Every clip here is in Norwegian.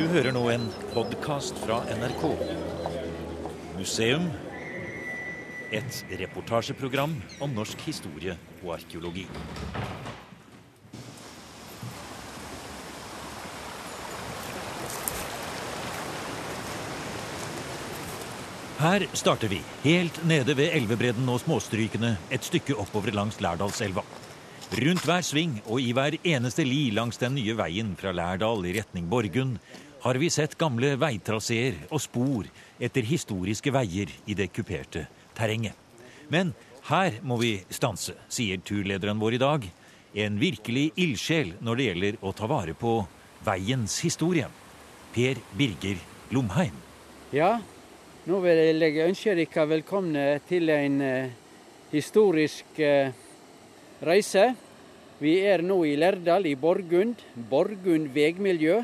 Du hører nå en podkast fra NRK. Museum. Et reportasjeprogram om norsk historie og arkeologi. Her starter vi, helt nede ved elvebredden og småstrykene, et stykke oppover langs Lærdalselva. Rundt hver sving og i hver eneste li langs den nye veien fra Lærdal i retning Borgund har vi sett gamle veitraseer og spor etter historiske veier i det kuperte terrenget. Men her må vi stanse, sier turlederen vår i dag. En virkelig ildsjel når det gjelder å ta vare på veiens historie. Per Birger Lomheim. Ja, nå vil jeg ønske dere velkomne til en uh, historisk uh, reise. Vi er nå i Lærdal i Borgund, Borgund vegmiljø.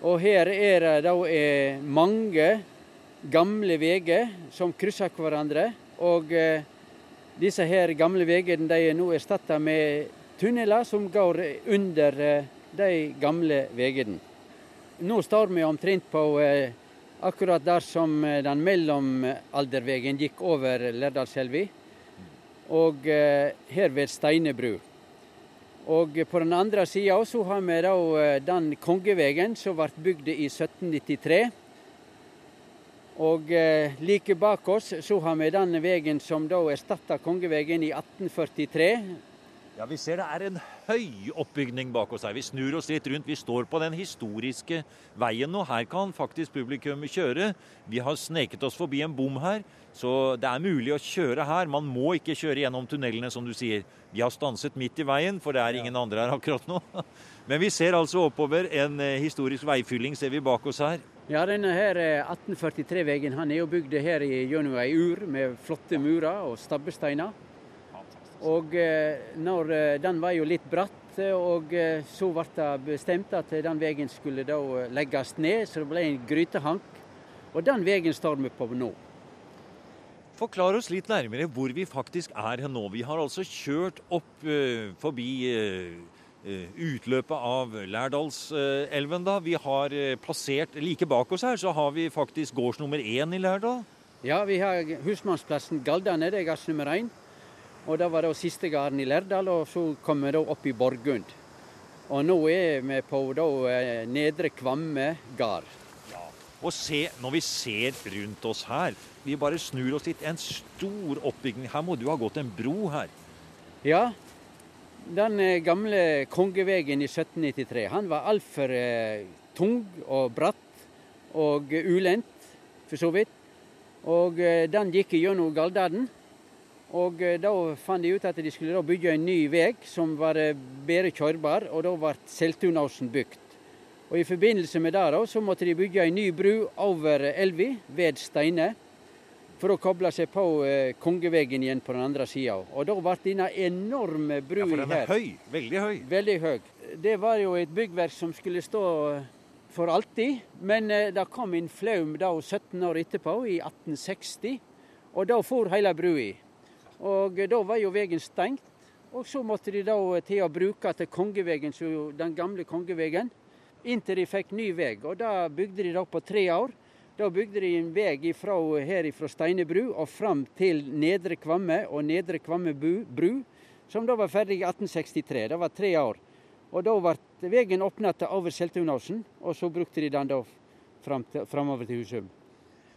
Og her er det da eh, mange gamle veier som krysser hverandre. Og eh, disse her gamle veiene er nå erstatta med tunneler som går under eh, de gamle veiene. Nå står vi omtrent på akkurat der som den mellomalderveien gikk over Lærdalselva. Og her ved Steinebru. Og på den andre sida så har vi da eh, den kongevegen som ble bygd i 1793. Og like bak oss så har vi den vegen som da erstatta kongevegen i 1843. Ja, Vi ser det er en høy oppbygning bak oss her. Vi snur oss litt rundt. Vi står på den historiske veien nå. Her kan faktisk publikum kjøre. Vi har sneket oss forbi en bom her, så det er mulig å kjøre her. Man må ikke kjøre gjennom tunnelene, som du sier. Vi har stanset midt i veien, for det er ingen andre her akkurat nå. Men vi ser altså oppover en eh, historisk veifylling, ser vi bak oss her. Ja, denne her 1843-veien han er jo bygd her gjennom ei ur med flotte murer og stabbesteiner. Og eh, når, eh, Den var jo litt bratt, eh, og så ble det bestemt at den veien skulle da legges ned, så det ble en grytehank. Og den veien står vi på nå. Forklar oss litt nærmere hvor vi faktisk er nå. Vi har altså kjørt opp uh, forbi uh, utløpet av Lærdalselven. da. Vi har plassert Like bak oss her så har vi faktisk gårds nummer én i Lærdal. Ja, vi har husmannsplassen Galdane, det er gårdsnummer én. Og Det var da siste gården i Lærdal, og så kom vi da opp i Borgund. Og nå er vi på da eh, Nedre Kvamme gard. Ja. Og se, når vi ser rundt oss her, vi bare snur oss litt, en stor oppbygning. Her må du ha gått en bro her? Ja. Den eh, gamle kongevegen i 1793, han var altfor eh, tung og bratt og ulendt, for så vidt. Og eh, den gikk gjennom Galdalen. Og eh, Da fant de ut at de skulle bygge en ny vei som var eh, bedre kjørbar, og da ble Seltunåsen bygd. Og I forbindelse med det så måtte de bygge en ny bru over elva ved Steine for å koble seg på eh, Kongevegen igjen på den andre sida. Og da ble denne enorme brua her Ja, For den er her. høy? Veldig høy? Veldig høy. Det var jo et byggverk som skulle stå for alltid. Men det kom en flaum da 17 år etterpå, i 1860. Og da for hele brua. Og Da var jo veien stengt. Og Så måtte de da til å bruke til kongevegen, den gamle kongevegen, inntil de fikk ny vei. Og Da bygde de da på tre år. Da bygde de en vei ifra, her fra Steinebru og fram til Nedre Kvamme og Nedre Kvamme bru, som da var ferdig i 1863. Det var tre år. Og Da ble veien åpna over Seltunåsen, og så brukte de den da framover til, til Husum.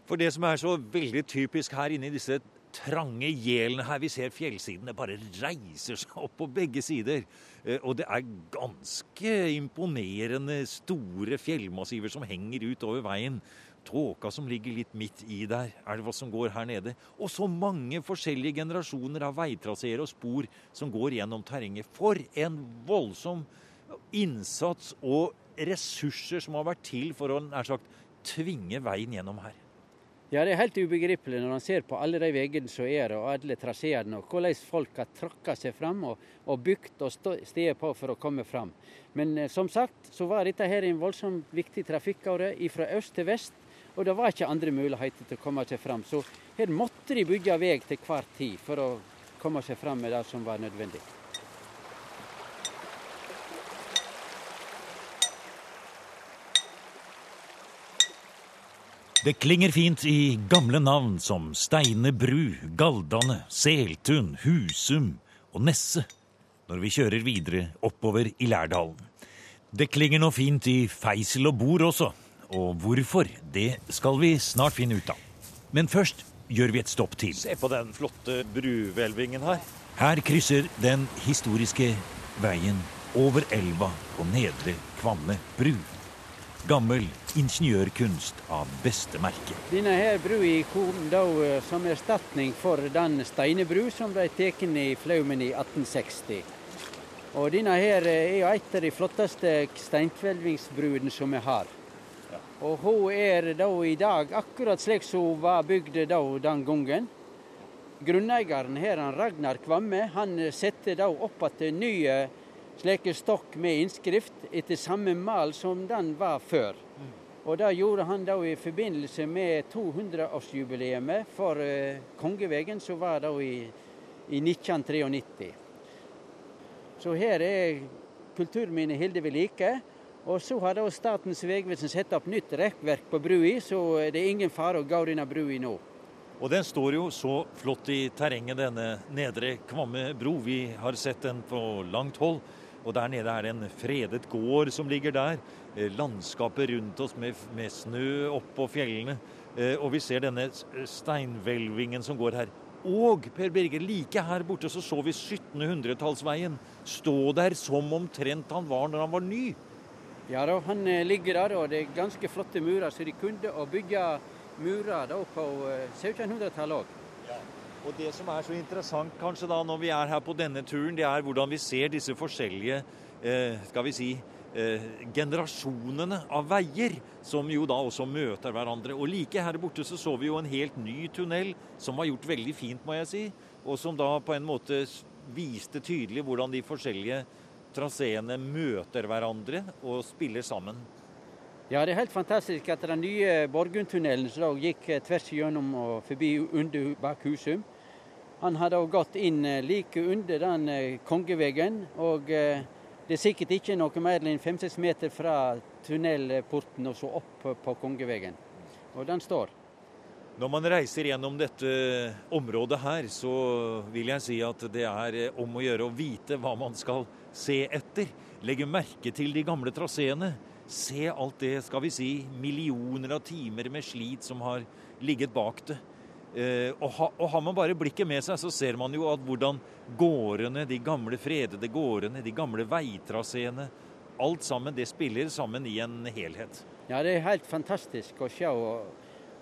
For det som er så veldig typisk her inne i disse trange gjelene her. Vi ser fjellsidene bare reiser seg opp på begge sider. Eh, og det er ganske imponerende store fjellmassiver som henger ut over veien. Tåka som ligger litt midt i der, er hva som går her nede. Og så mange forskjellige generasjoner av veitraseer og spor som går gjennom terrenget. For en voldsom innsats og ressurser som har vært til for å nær sagt tvinge veien gjennom her. Ja, Det er helt ubegripelig når man ser på alle de veiene som er og alle traseene, og hvordan folk har trakka seg fram og, og bygd og stått på for å komme fram. Men eh, som sagt så var dette her en voldsomt viktig trafikkåre fra øst til vest, og det var ikke andre muligheter til å komme seg fram. Så her måtte de bygge vei til hver tid for å komme seg fram med det som var nødvendig. Det klinger fint i gamle navn som Steine bru, Galdane, Seltun, Husum og Nesse når vi kjører videre oppover i Lærdalen. Det klinger nå fint i Feisel og Bor også, og hvorfor, det skal vi snart finne ut av. Men først gjør vi et stopp til. Se på den flotte bruhvelvingen her. Her krysser den historiske veien over elva på Nedre Kvamme bru. Gammel ingeniørkunst av beste merke. Denne her brua kom da eh, som erstatning for den steinebru som ble tatt i Flaumen i 1860. Og denne her eh, er jo et av de flotteste steinkvelvingsbruene som vi har. Og hun er da i dag akkurat slik som hun var bygd da den gangen. Grunneieren her, han Ragnar Kvamme, han setter da opp igjen nye slike stokk med innskrift etter samme mal som den var før. Og det gjorde han da i forbindelse med 200-årsjubileet for uh, Kongevegen, som var da i, i 1993. Så her er kulturminnet Hilde ved like. Og så har da Statens vegvesen satt opp nytt rekkverk på brua, så det er ingen fare å gå denne brua nå. Og den står jo så flott i terrenget, denne nedre Kvamme bro. Vi har sett den på langt hold. Og der nede er det en fredet gård som ligger der. Eh, landskapet rundt oss med, med snø oppå fjellene. Eh, og vi ser denne steinhvelvingen som går her. Og Per Birger, like her borte så så vi 1700-tallsveien stå der som omtrent han var når han var ny. Ja da, han eh, ligger der, og det er ganske flotte murer. Så de kunne å bygge murer da på 1700-tallet òg. Og det som er så interessant kanskje da når vi er her på denne turen, det er hvordan vi ser disse forskjellige eh, skal vi si, eh, generasjonene av veier, som jo da også møter hverandre. Og like her borte så så vi jo en helt ny tunnel som var gjort veldig fint, må jeg si. Og som da på en måte viste tydelig hvordan de forskjellige traseene møter hverandre og spiller sammen. Ja, det er helt fantastisk at den nye Borgundtunnelen som gikk eh, tvers gjennom og forbi under bak Husum, han har da gått inn eh, like under den eh, kongeveggen. Og det er sikkert ikke noe mer enn fem-seks meter fra tunnelporten og så opp på kongeveggen. Og den står. Når man reiser gjennom dette området her, så vil jeg si at det er om å gjøre å vite hva man skal se etter. Legge merke til de gamle traseene. Se alt det, skal vi si, millioner av timer med slit som har ligget bak det. Eh, og, ha, og, har man bare blikket med seg, så ser man jo at hvordan gårdene, de gamle fredede gårdene, de gamle veitraseene Alt sammen, det spiller sammen i en helhet. Ja, det er helt fantastisk å se.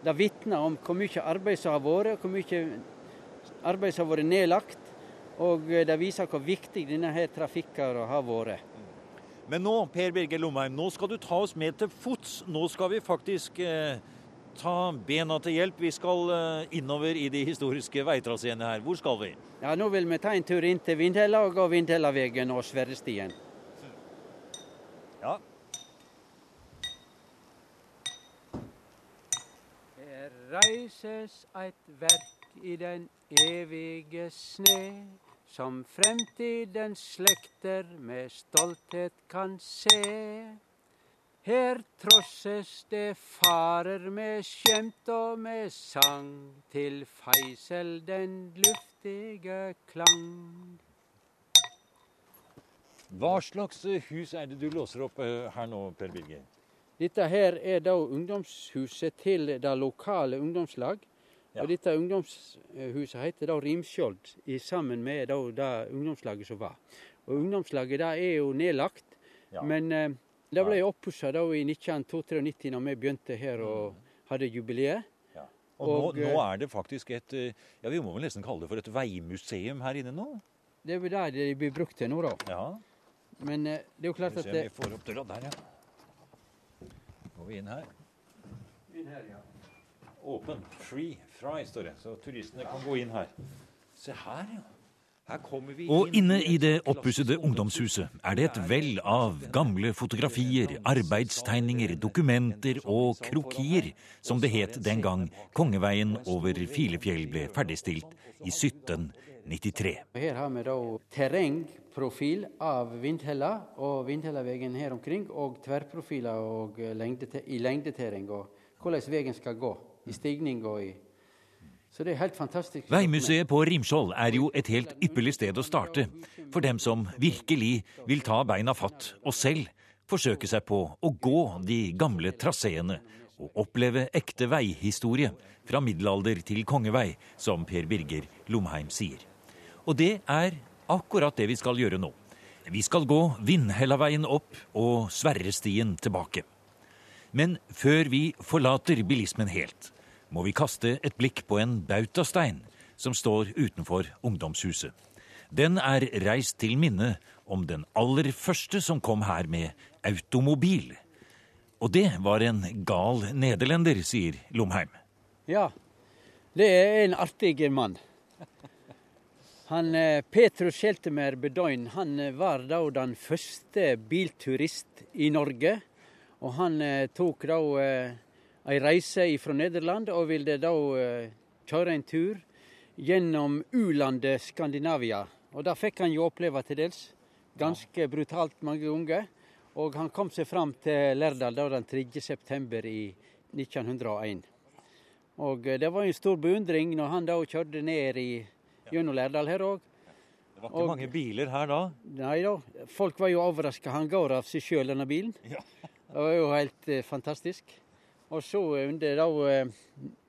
Det vitner om hvor mye arbeid som har vært, hvor mye arbeid som har vært nedlagt. Og eh, det viser hvor viktig denne her trafikken har vært. Men nå, Per Birger Lomheim, nå skal du ta oss med til fots. Nå skal vi faktisk eh, ta bena til hjelp. Vi skal eh, innover i de historiske veitraseene her. Hvor skal vi? Ja, Nå vil vi ta en tur inn til Vindhella og gå Vindhellavegen og Sverrestien. Ja. Her reises eit verk i den evige sne som fremtidens slekter med stolthet kan se. Her trosses det farer med skjemt og med sang, til feisel den luftige klang. Hva slags hus er det du låser opp eh, her nå, Per Birger? Dette her er da ungdomshuset til det lokale ungdomslag. Ja. Og Dette ungdomshuset heter da Rimskjold, sammen med det ungdomslaget som var. Og Ungdomslaget da er jo nedlagt, ja. men eh, det ble oppussa i 1992 når vi begynte her og mm. hadde jubileet. Ja. Og, og nå, nå, eh, er det faktisk et eh, ja vi må vel nesten kalle det for et veimuseum her inne nå? Det er vel der det blir brukt til nå, da. Ja. Men eh, det er jo klart at Vi får opp døra der, ja. Går vi inn her. Inn her, ja. Åpen. Free. Fry, står det. Så turistene kan gå inn her. Se her, ja. Og inne i det oppussede ungdomshuset er det et vell av gamle fotografier, arbeidstegninger, dokumenter og krokier, som det het den gang Kongeveien over Filefjell ble ferdigstilt i 1793. Her har vi da terrengprofil av Vindhella og Vindhellavegen her omkring, og tverrprofiler og lengdete, i lengdeterreng. og hvordan veien skal gå. I stigning og i Så det er helt fantastisk. Veimuseet på Rimskjold er jo et helt ypperlig sted å starte for dem som virkelig vil ta beina fatt og selv forsøke seg på å gå de gamle traseene og oppleve ekte veihistorie fra middelalder til kongevei, som Per Birger Lomheim sier. Og det er akkurat det vi skal gjøre nå. Vi skal gå Vindhellaveien opp og Sverrestien tilbake. Men før vi forlater bilismen helt, må vi kaste et blikk på en bautastein som står utenfor ungdomshuset. Den er reist til minne om den aller første som kom her med automobil. Og det var en gal nederlender, sier Lomheim. Ja, det er en artig mann. Han, eh, Petrus Scheltemer Bedoin han eh, var da den første bilturist i Norge. Og han eh, tok da ei reise fra Nederland og ville da eh, kjøre en tur gjennom u-landet Skandinavia. Og det fikk han jo oppleve til dels. Ganske brutalt mange ganger. Og han kom seg fram til Lærdal da den 3. september i 1901. Og det var en stor beundring når han da kjørte ned i gjennom Lærdal her òg. Det var ikke og, mange biler her da? Nei da. Folk var jo overraska. Han går av seg sjøl, denne bilen. Ja. det var jo helt eh, fantastisk. Og så under da, eh,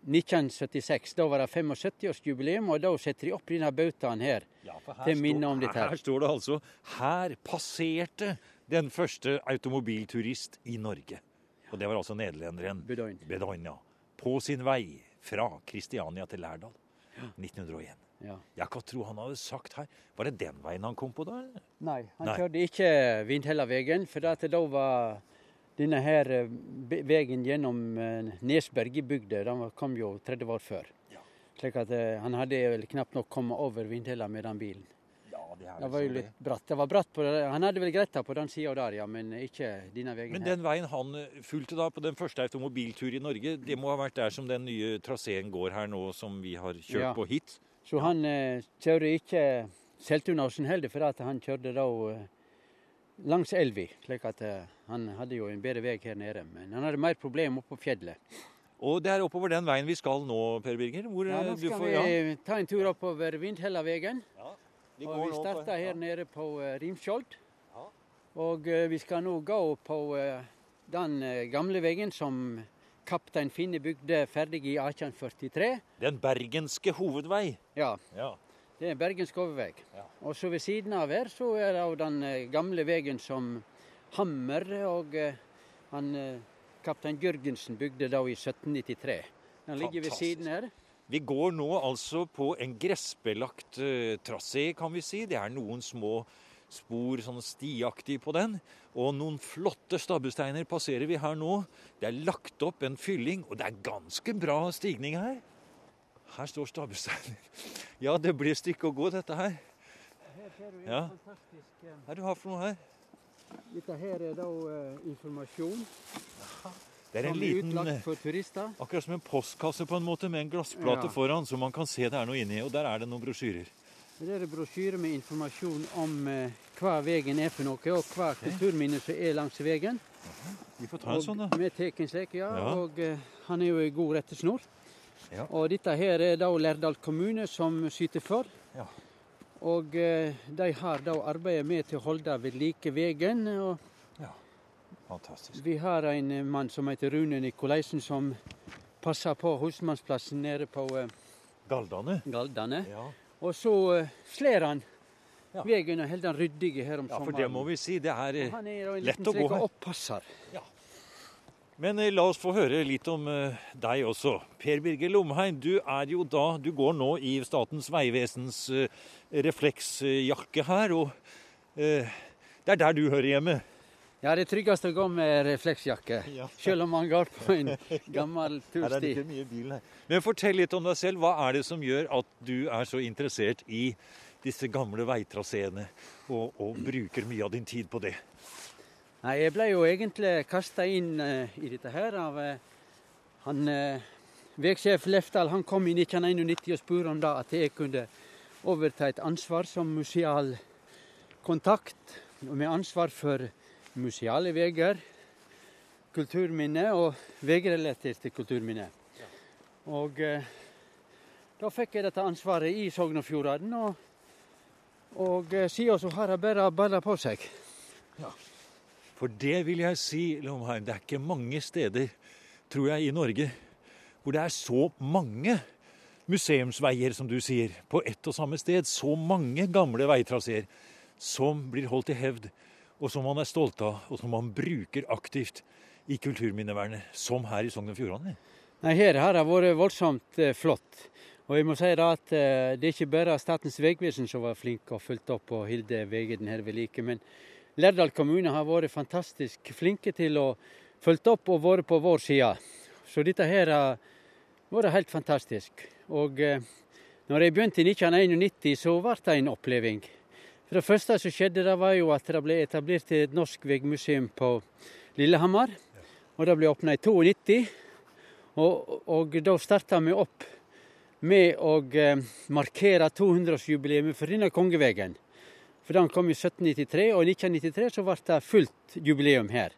1976, da var det 75-årsjubileum, og da setter de opp denne bautaen her. Ja, her til minne om dette. Her står det altså Her passerte den første automobilturist i Norge. Og det var altså nederlenderen Bedoin. Bedoin ja. På sin vei fra Kristiania til Lærdal. 1901. Ja. Jeg kan tro han hadde sagt her Var det den veien han kom på da? Nei, han Nei. kjørte ikke Vindhellavegen. For da var denne her eh, veien gjennom eh, Nesberg i bygda, den kom jo 30 år før. Ja. Slik at eh, han hadde vel knapt nok kommet over Vindhella med den bilen. Ja, det, det var jo litt bratt. Det var bratt på det. Han hadde vel greit på den sida der, ja, men ikke denne veien Men den veien han fulgte da på den første automobiltur i Norge, det må ha vært der som den nye traseen går her nå, som vi har kjørt ja. på hit? Så han eh, kjører ikke Seltunåsen heller, for at han kjørte da eh, langs elva. slik at eh, han hadde jo en bedre vei her nede. Men han hadde mer problemer oppe på fjellet. Og det er oppover den veien vi skal nå, Per Birger? Hvor, ja, nå skal får, vi ta en tur oppover Vindhellavegen. Ja, vi og vi starter her nede på uh, Rimskjold. Ja. Og vi skal nå gå på den gamle veien som kaptein Finne bygde ferdig i 1843. Den bergenske hovedvei? Ja. ja. Det er en bergensk hovedvei. Ja. Og så ved siden av her så er det den eh, gamle veien som Hammer og eh, han, eh, kaptein Jørgensen bygde da i 1793. Den ligger ved siden her. Vi går nå altså på en gressbelagt uh, trasé, kan vi si. Det er noen små spor sånn stiaktig på den. Og noen flotte stabbesteiner passerer vi her nå. Det er lagt opp en fylling, og det er ganske bra stigning her. Her står stabbesteiner. Ja, det blir stykke å gå, dette her. Ja. Hva er det du har for noe her? Dette her er da uh, informasjon. Det er en liten, akkurat som en postkasse på en måte, med en glassplate ja. foran, så man kan se det er noe inni. Og der er det noen brosjyrer. Det er brosjyrer med informasjon om uh, hva veien er for noe, og hva kulturminne som er langs veien. Vi får ta en sånn, da. Med tekenslek, ja. ja. Og uh, han er jo i god rettesnor. Ja. Og dette her er da Lærdal kommune som syter for. Ja. Og eh, de har da arbeidet med til å holde ved like veien. Ja. Fantastisk. Vi har en mann som heter Rune Nikolaisen, som passer på husmannsplassen nede på eh, Galdane. Galdane. Ja. Og så uh, slår han ja. veien og holder den ryddig her om sommeren. Ja, for det må vi si. Det er, er lett å gå her. Han er litt Oppasser. Ja. Men eh, la oss få høre litt om eh, deg også. Per Birger Lomheim, du er jo da Du går nå i Statens vegvesens eh, refleksjakke her, og det er der du hører hjemme. Ja, det er tryggest å gå med refleksjakke, ja. selv om man går på en gammel tursti. Men fortell litt om deg selv. Hva er det som gjør at du er så interessert i disse gamle veitraseene, og, og, bruker mye av din tid på det? Nei, Jeg ble jo egentlig kasta inn uh, i dette her av uh, han uh, Vegsjef Lefdal han kom i 1991 og spurte om da at jeg kunne overta et ansvar som museal kontakt, med ansvar for museale veier. kulturminne og vegrelaterte kulturminne. Og eh, da fikk jeg dette ansvaret i Sogn og Fjordane, og, og siden så har det bare balla på seg. Ja. For det vil jeg si, Lomheim, det er ikke mange steder, tror jeg, i Norge hvor det er så mange museumsveier, som du sier, på ett og samme sted. Så mange gamle veitraseer som blir holdt i hevd, og som man er stolt av, og som man bruker aktivt i kulturminnevernet, som her i Sogn og Fjordane. Nei, Her har det vært voldsomt eh, flott. Og jeg må si da at eh, Det er ikke bare Statens vegvesen som var flink og fulgt opp og holdt veien her ved like. Men Lærdal kommune har vært fantastisk flinke til å følge opp og vært på vår side. Så dette her har vært helt fantastisk. Og eh, når jeg begynte i 1991, så ble det en oppleving. For Det første som skjedde, det var jo at det ble etablert et norsk veimuseum på Lillehammer. Og det ble åpna i 92. Og, og da starta vi opp med å eh, markere 200-årsjubileet for denne kongevegen. For den kom i 1793, og i 1993 så ble det fullt jubileum her.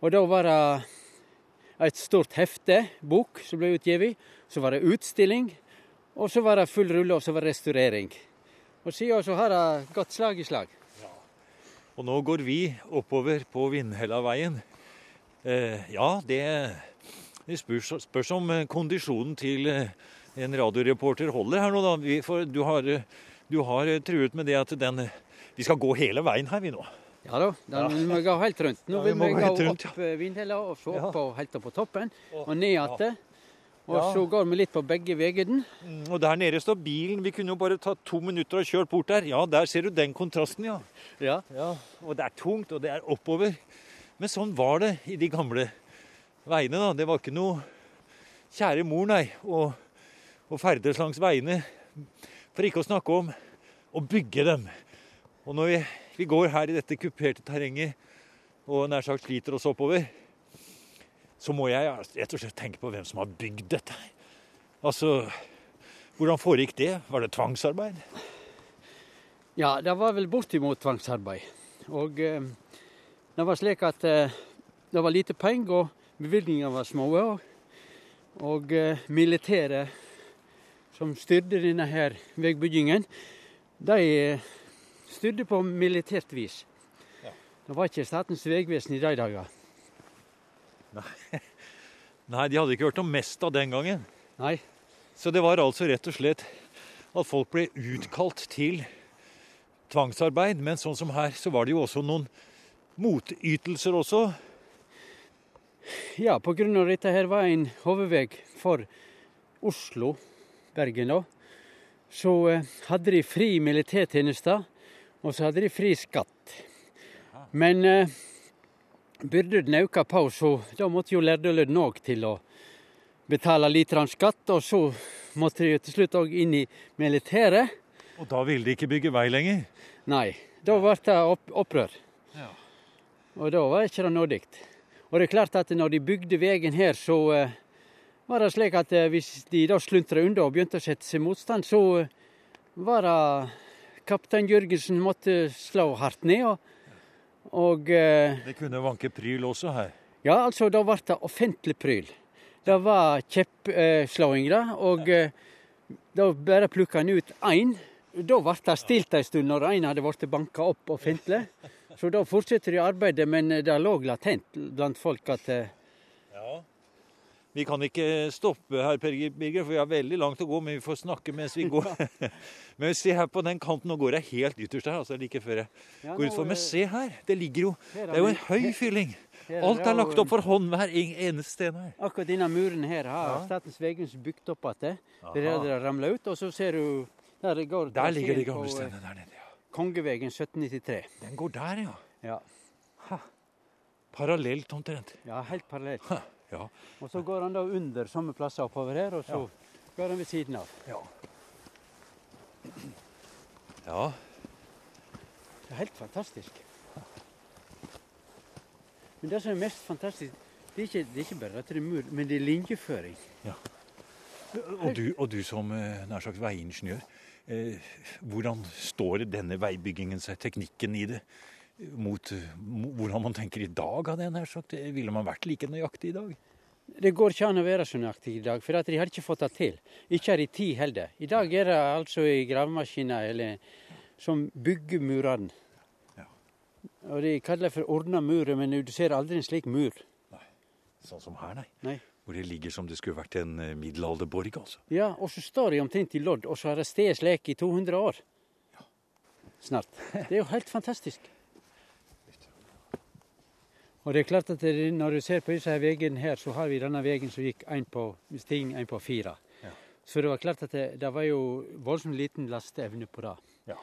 Og da var det et stort hefte, bok, som ble utgitt. Så var det utstilling, og så var det full rulle, og så var det restaurering. Og siden så har det gått slag i slag. Ja. Og nå går vi oppover på Vindhellaveien. Eh, ja, det det spørs, spørs om kondisjonen til eh, en radioreporter holder her nå, da. For du har, eh, du har, truet med det at den Vi skal gå hele veien her, vi nå. Ja da, den vil vi gå helt rundt. Nå vil vi gå rundt, opp ja. Vindhella og se opp og helt opp på toppen og ned igjen. Og så går vi litt på begge veiene. Mm, og der nede står bilen. Vi kunne jo bare tatt to minutter og kjørt bort der. Ja, der ser du den kontrasten, ja. ja. ja. Og det er tungt, og det er oppover. Men sånn var det i de gamle veiene. da. Det var ikke noe kjære mor, nei, å ferdes langs veiene. For ikke å snakke om å bygge dem. Og når vi, vi går her i dette kuperte terrenget og nær sagt sliter oss oppover, så må jeg rett og slett tenke på hvem som har bygd dette. Altså, Hvordan foregikk det? Var det tvangsarbeid? Ja, det var vel bortimot tvangsarbeid. Og eh, det var slik at eh, det var lite penger, og Bevilgningene var små. Og, eh, militæret som styrte denne her veibyggingen, de eh, styrte på militært vis. Ja. Det var ikke Statens vegvesen i de dager. Nei. Nei, de hadde ikke hørt om Mesta den gangen. Nei. Så det var altså rett og slett at folk ble utkalt til tvangsarbeid. Men sånn som her, så var det jo også noen motytelser også. Ja, pga. dette her var en hovedvei for Oslo, Bergen da, så eh, hadde de fri militærtjeneste, og så hadde de fri skatt. Men eh, byrden auka på, så da måtte jo Lærdølødden òg til å betale litt skatt. Og så måtte de til slutt òg inn i militæret. Og da ville de ikke bygge vei lenger? Nei, da ble det opprør. Ja. Og da var ikke det nådig. Og det er klart at når de bygde veien her, så eh, var det slik at uh, hvis de da sluntra unna og begynte å sette seg motstand, så uh, var det kaptein Jørgensen måtte slå hardt ned. Og, og Det kunne vanke pryl også her? Ja, altså da ble det offentlig pryl. Det var kjeppslåing, da. Og da bare plukka en ut én. Da ble det stilt en stund når én hadde blitt banka opp offentlig. Så da fortsetter de arbeidet, men det lå latent blant folk at eh. Vi kan ikke stoppe her, Per Birger, for vi har veldig langt å gå, men vi får snakke mens vi går. men se her på den kanten, nå går jeg helt ytterst her, altså like før jeg går utfor. Men se her, det ligger jo Det er jo en høy fylling. Alt er lagt opp for hånd, hver eneste sten her. Akkurat denne muren her har Statens vegvesen bygd opp igjen. Der det ramla ut, og så ser du Der, går der ligger de gamle stenene der nede. ja. Kongevegen 1793. Den går der, ja. ja. Ha. Parallelt omtrent. Ja, helt parallelt. Ja. Og så går han da under samme plasser oppover her, og så ja. går han ved siden av. Ja. ja. Det er helt fantastisk. Men det som er mest fantastisk, det er ikke, det er ikke bare at det er mur, men det er linjeføring. Ja. Og du, og du som eh, nær sagt veiingeniør, Eh, hvordan står denne veibyggingen seg, teknikken i det? Mot hvordan man tenker i dag, hadde jeg nær sagt. Ville man vært like nøyaktig i dag? Det går ikke an å være så nøyaktig i dag, for de har ikke fått det til. Ikke har de tid heller. I dag er det altså i gravemaskiner eller som bygger murene. Ja. Og De kaller det for ordna murer, men du ser aldri en slik mur. Nei, Sånn som her, nei. nei. Hvor det ligger som det skulle vært en eh, middelalderborg, altså. Ja, og så står de omtrent i lodd, og så har det stått slik i 200 år. Ja. Snart. Det er jo helt fantastisk. Og det er klart at det, Når du ser på disse veiene her, så har vi denne veien som gikk én på stigen én på fire. Ja. Så det var klart at det, det var jo voldsomt liten lasteevne på det. Ja.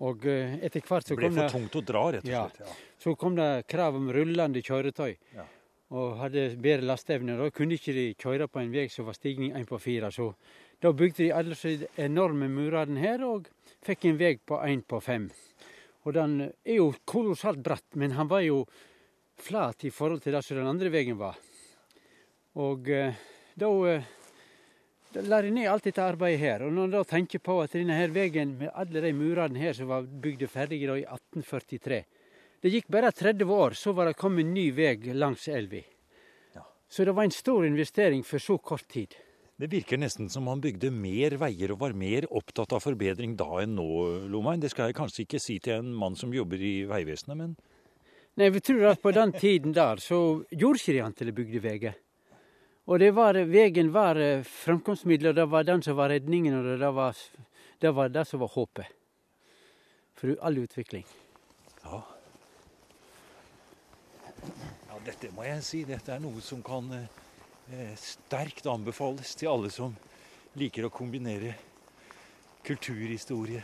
Og uh, etter hvert så kom det ble for tungt å dra, rett og slett. Ja. Så kom det krav om rullende kjøretøy. Ja. Og hadde bedre lasteevne. Da kunne ikke de kjøre på en vei som var stigning én på fire. Så da bygde de alle de enorme murene her, og fikk en vei på én på fem. Og den er jo kolossalt bratt, men han var jo flat i forhold til det som den andre veien var. Og eh, da, lar da la de ned alt dette arbeidet her. Og når en da tenker på at denne her veien med alle de murene her som var bygd ferdig i 1843 Det gikk bare 30 år, så var det kommet en ny vei langs elva. Ja. Så det var en stor investering for så kort tid. Det virker nesten som man bygde mer veier og var mer opptatt av forbedring da enn nå, Lomein. Det skal jeg kanskje ikke si til en mann som jobber i Vegvesenet, men Nei, vi tror at på den tiden der så gjorde ikke de han bygde bygdeveier. Og det var, veien var eh, og det var den som var redningen, og det var det, var det som var håpet. For all utvikling. Ja. ja. Dette må jeg si, dette er noe som kan eh, sterkt anbefales til alle som liker å kombinere kulturhistorie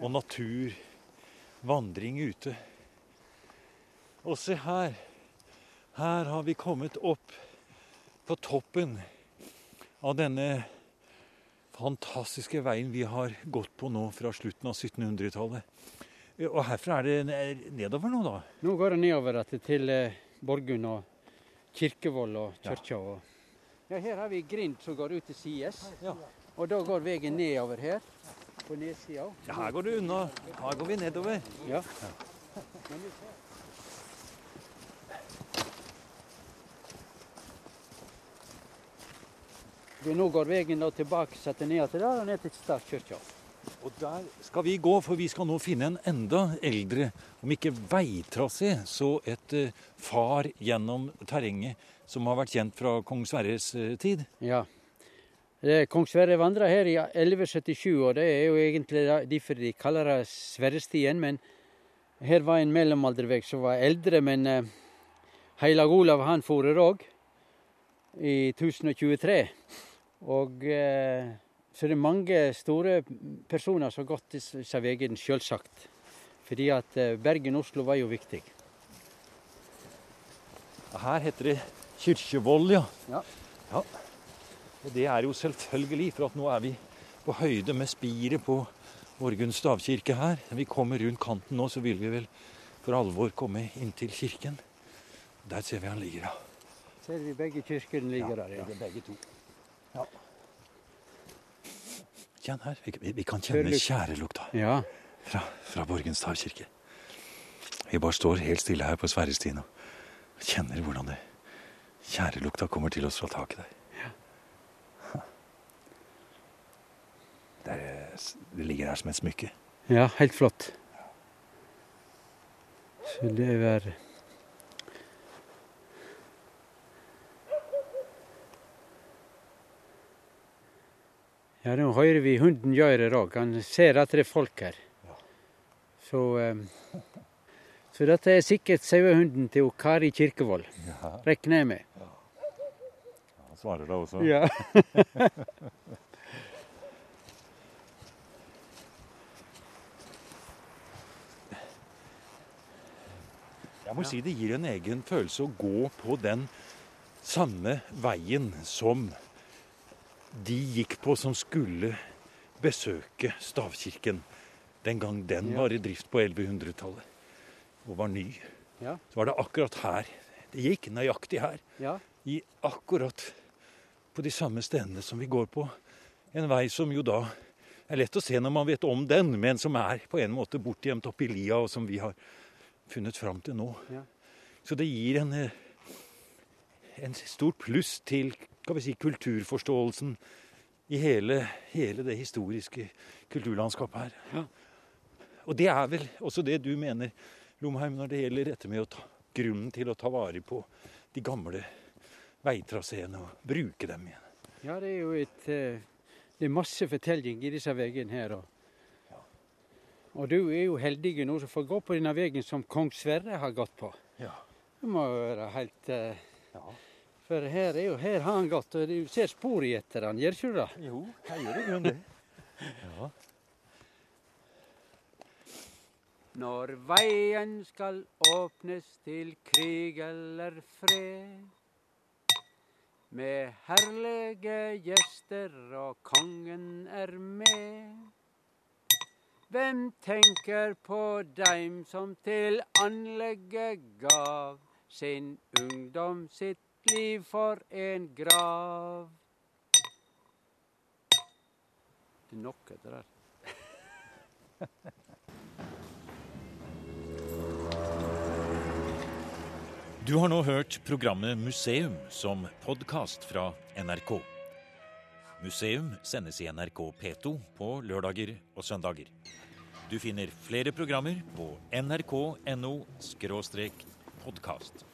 og natur, vandring ute. Og se her. Her har vi kommet opp på toppen av denne fantastiske veien vi har gått på nå fra slutten av 1700-tallet. Og herfra er det nedover nå, da? Nå går det nedover til eh, Borgund og Kirkevoll og kirka. Ja. ja. her har vi grind som går ut til sides. Ja. Og da går veien nedover her. På nedsida. Ja, her går det unna. Her går vi nedover. Ja. Ja. Nå går veien tilbake setter ned til der og ned til statskirka. Og der skal vi gå, for vi skal nå finne en enda eldre, om ikke veitrasé, så et uh, far gjennom terrenget som har vært kjent fra kong Sverres uh, tid. Ja. Kong Sverre vandra her i 1177, og det er jo egentlig derfor de kaller det Sverrestien. Men her var en mellomaldervei som var eldre, men uh, Heilag Olav han for her òg i 1023. Og eh, så det er mange store personer som har gått disse veiene, selvsagt. Fordi at eh, Bergen-Oslo var jo viktig. Her heter det Kirkevoll, ja. ja. ja. Og det er jo selvfølgelig, for at nå er vi på høyde med spiret på Årgunn stavkirke her. Vi kommer rundt kanten nå, så vil vi vel for alvor komme inntil kirken. Der ser vi han ligger, ja. Ser vi begge kirkene ligger ja, der, ja. Begge to. Ja. Kjenn her. Vi, vi kan kjenne tjærelukta ja. fra, fra Borgens Tavkirke. Vi bare står helt stille her på Sverrestien og kjenner hvordan det tjærelukta kommer til oss fra taket der. Ja. Det, er, det ligger her som et smykke. Ja, helt flott. Så det er Ja, nå hører vi hunden gjøre det òg. Han ser at det er folk her. Ja. Så, um, så dette er sikkert sauehunden til Kari Kirkevold, ja. regner jeg med. Ja. Han svarer da også. Ja. jeg må si det gir en egen følelse å gå på den samme veien som de gikk på som skulle besøke stavkirken den gang den var i drift på 1100-tallet og var ny. Ja. Så var det akkurat her. Det gikk nøyaktig her. Ja. I akkurat på de samme stedene som vi går på. En vei som jo da er lett å se når man vet om den, men som er på en måte bortgjemt oppi lia, og som vi har funnet fram til nå. Ja. Så det gir en, eh, en stort pluss til skal vi si, kulturforståelsen i hele, hele det historiske kulturlandskapet her. Ja. Og det er vel også det du mener, Lomheim, når det gjelder dette med å ta, grunnen til å ta vare på de gamle veitraseene og bruke dem igjen. Ja, det er jo et eh, Det er masse fortelling i disse veiene her. Og, og du er jo heldig nå som får gå på denne veien som kong Sverre har gått på. Ja. Det må jo være helt eh, Ja. For her, er jo, her har han gått, og du ser spor i etter han, gjør ikke du det? Jo, jeg gjør i grunnen det. Ja. Når veien skal åpnes til krig eller fred, med herlige gjester og kongen er med. Hvem tenker på dem som til anlegget gav sin ungdom sitt liv for en grav? Det er nok etter det. Du har nå hørt programmet Museum som podkast fra NRK. Museum sendes i NRK P2 på lørdager og søndager. Du finner flere programmer på nrk.no podkast.